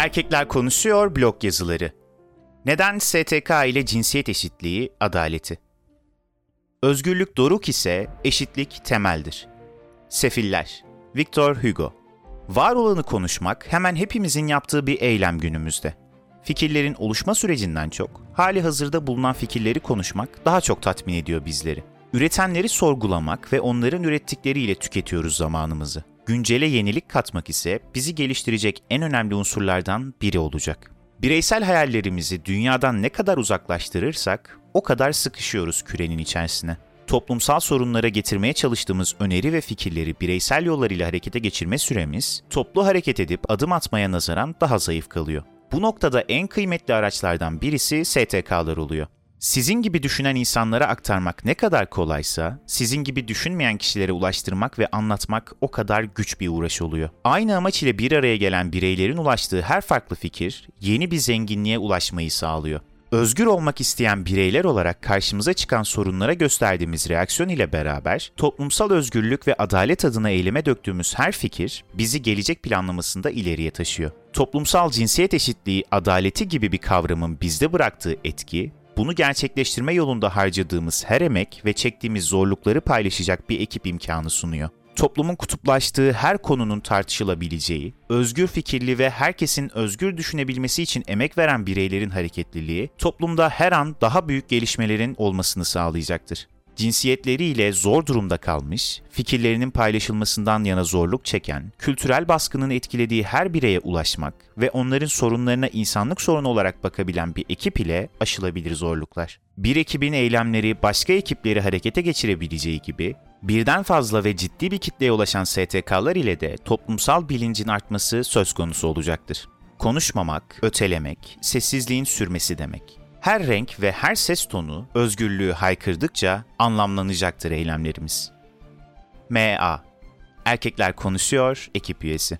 Erkekler Konuşuyor blog yazıları. Neden STK ile cinsiyet eşitliği adaleti? Özgürlük doruk ise eşitlik temeldir. Sefiller Victor Hugo Var olanı konuşmak hemen hepimizin yaptığı bir eylem günümüzde. Fikirlerin oluşma sürecinden çok, hali hazırda bulunan fikirleri konuşmak daha çok tatmin ediyor bizleri. Üretenleri sorgulamak ve onların ürettikleriyle tüketiyoruz zamanımızı. Güncele yenilik katmak ise bizi geliştirecek en önemli unsurlardan biri olacak. Bireysel hayallerimizi dünyadan ne kadar uzaklaştırırsak o kadar sıkışıyoruz kürenin içerisine. Toplumsal sorunlara getirmeye çalıştığımız öneri ve fikirleri bireysel yollarıyla harekete geçirme süremiz, toplu hareket edip adım atmaya nazaran daha zayıf kalıyor. Bu noktada en kıymetli araçlardan birisi STK'lar oluyor. Sizin gibi düşünen insanlara aktarmak ne kadar kolaysa, sizin gibi düşünmeyen kişilere ulaştırmak ve anlatmak o kadar güç bir uğraş oluyor. Aynı amaç ile bir araya gelen bireylerin ulaştığı her farklı fikir, yeni bir zenginliğe ulaşmayı sağlıyor. Özgür olmak isteyen bireyler olarak karşımıza çıkan sorunlara gösterdiğimiz reaksiyon ile beraber toplumsal özgürlük ve adalet adına eyleme döktüğümüz her fikir bizi gelecek planlamasında ileriye taşıyor. Toplumsal cinsiyet eşitliği, adaleti gibi bir kavramın bizde bıraktığı etki bunu gerçekleştirme yolunda harcadığımız her emek ve çektiğimiz zorlukları paylaşacak bir ekip imkanı sunuyor. Toplumun kutuplaştığı her konunun tartışılabileceği, özgür fikirli ve herkesin özgür düşünebilmesi için emek veren bireylerin hareketliliği, toplumda her an daha büyük gelişmelerin olmasını sağlayacaktır cinsiyetleriyle zor durumda kalmış, fikirlerinin paylaşılmasından yana zorluk çeken, kültürel baskının etkilediği her bireye ulaşmak ve onların sorunlarına insanlık sorunu olarak bakabilen bir ekip ile aşılabilir zorluklar. Bir ekibin eylemleri başka ekipleri harekete geçirebileceği gibi, birden fazla ve ciddi bir kitleye ulaşan STK'lar ile de toplumsal bilincin artması söz konusu olacaktır. Konuşmamak, ötelemek, sessizliğin sürmesi demek her renk ve her ses tonu özgürlüğü haykırdıkça anlamlanacaktır eylemlerimiz. MA Erkekler Konuşuyor ekip üyesi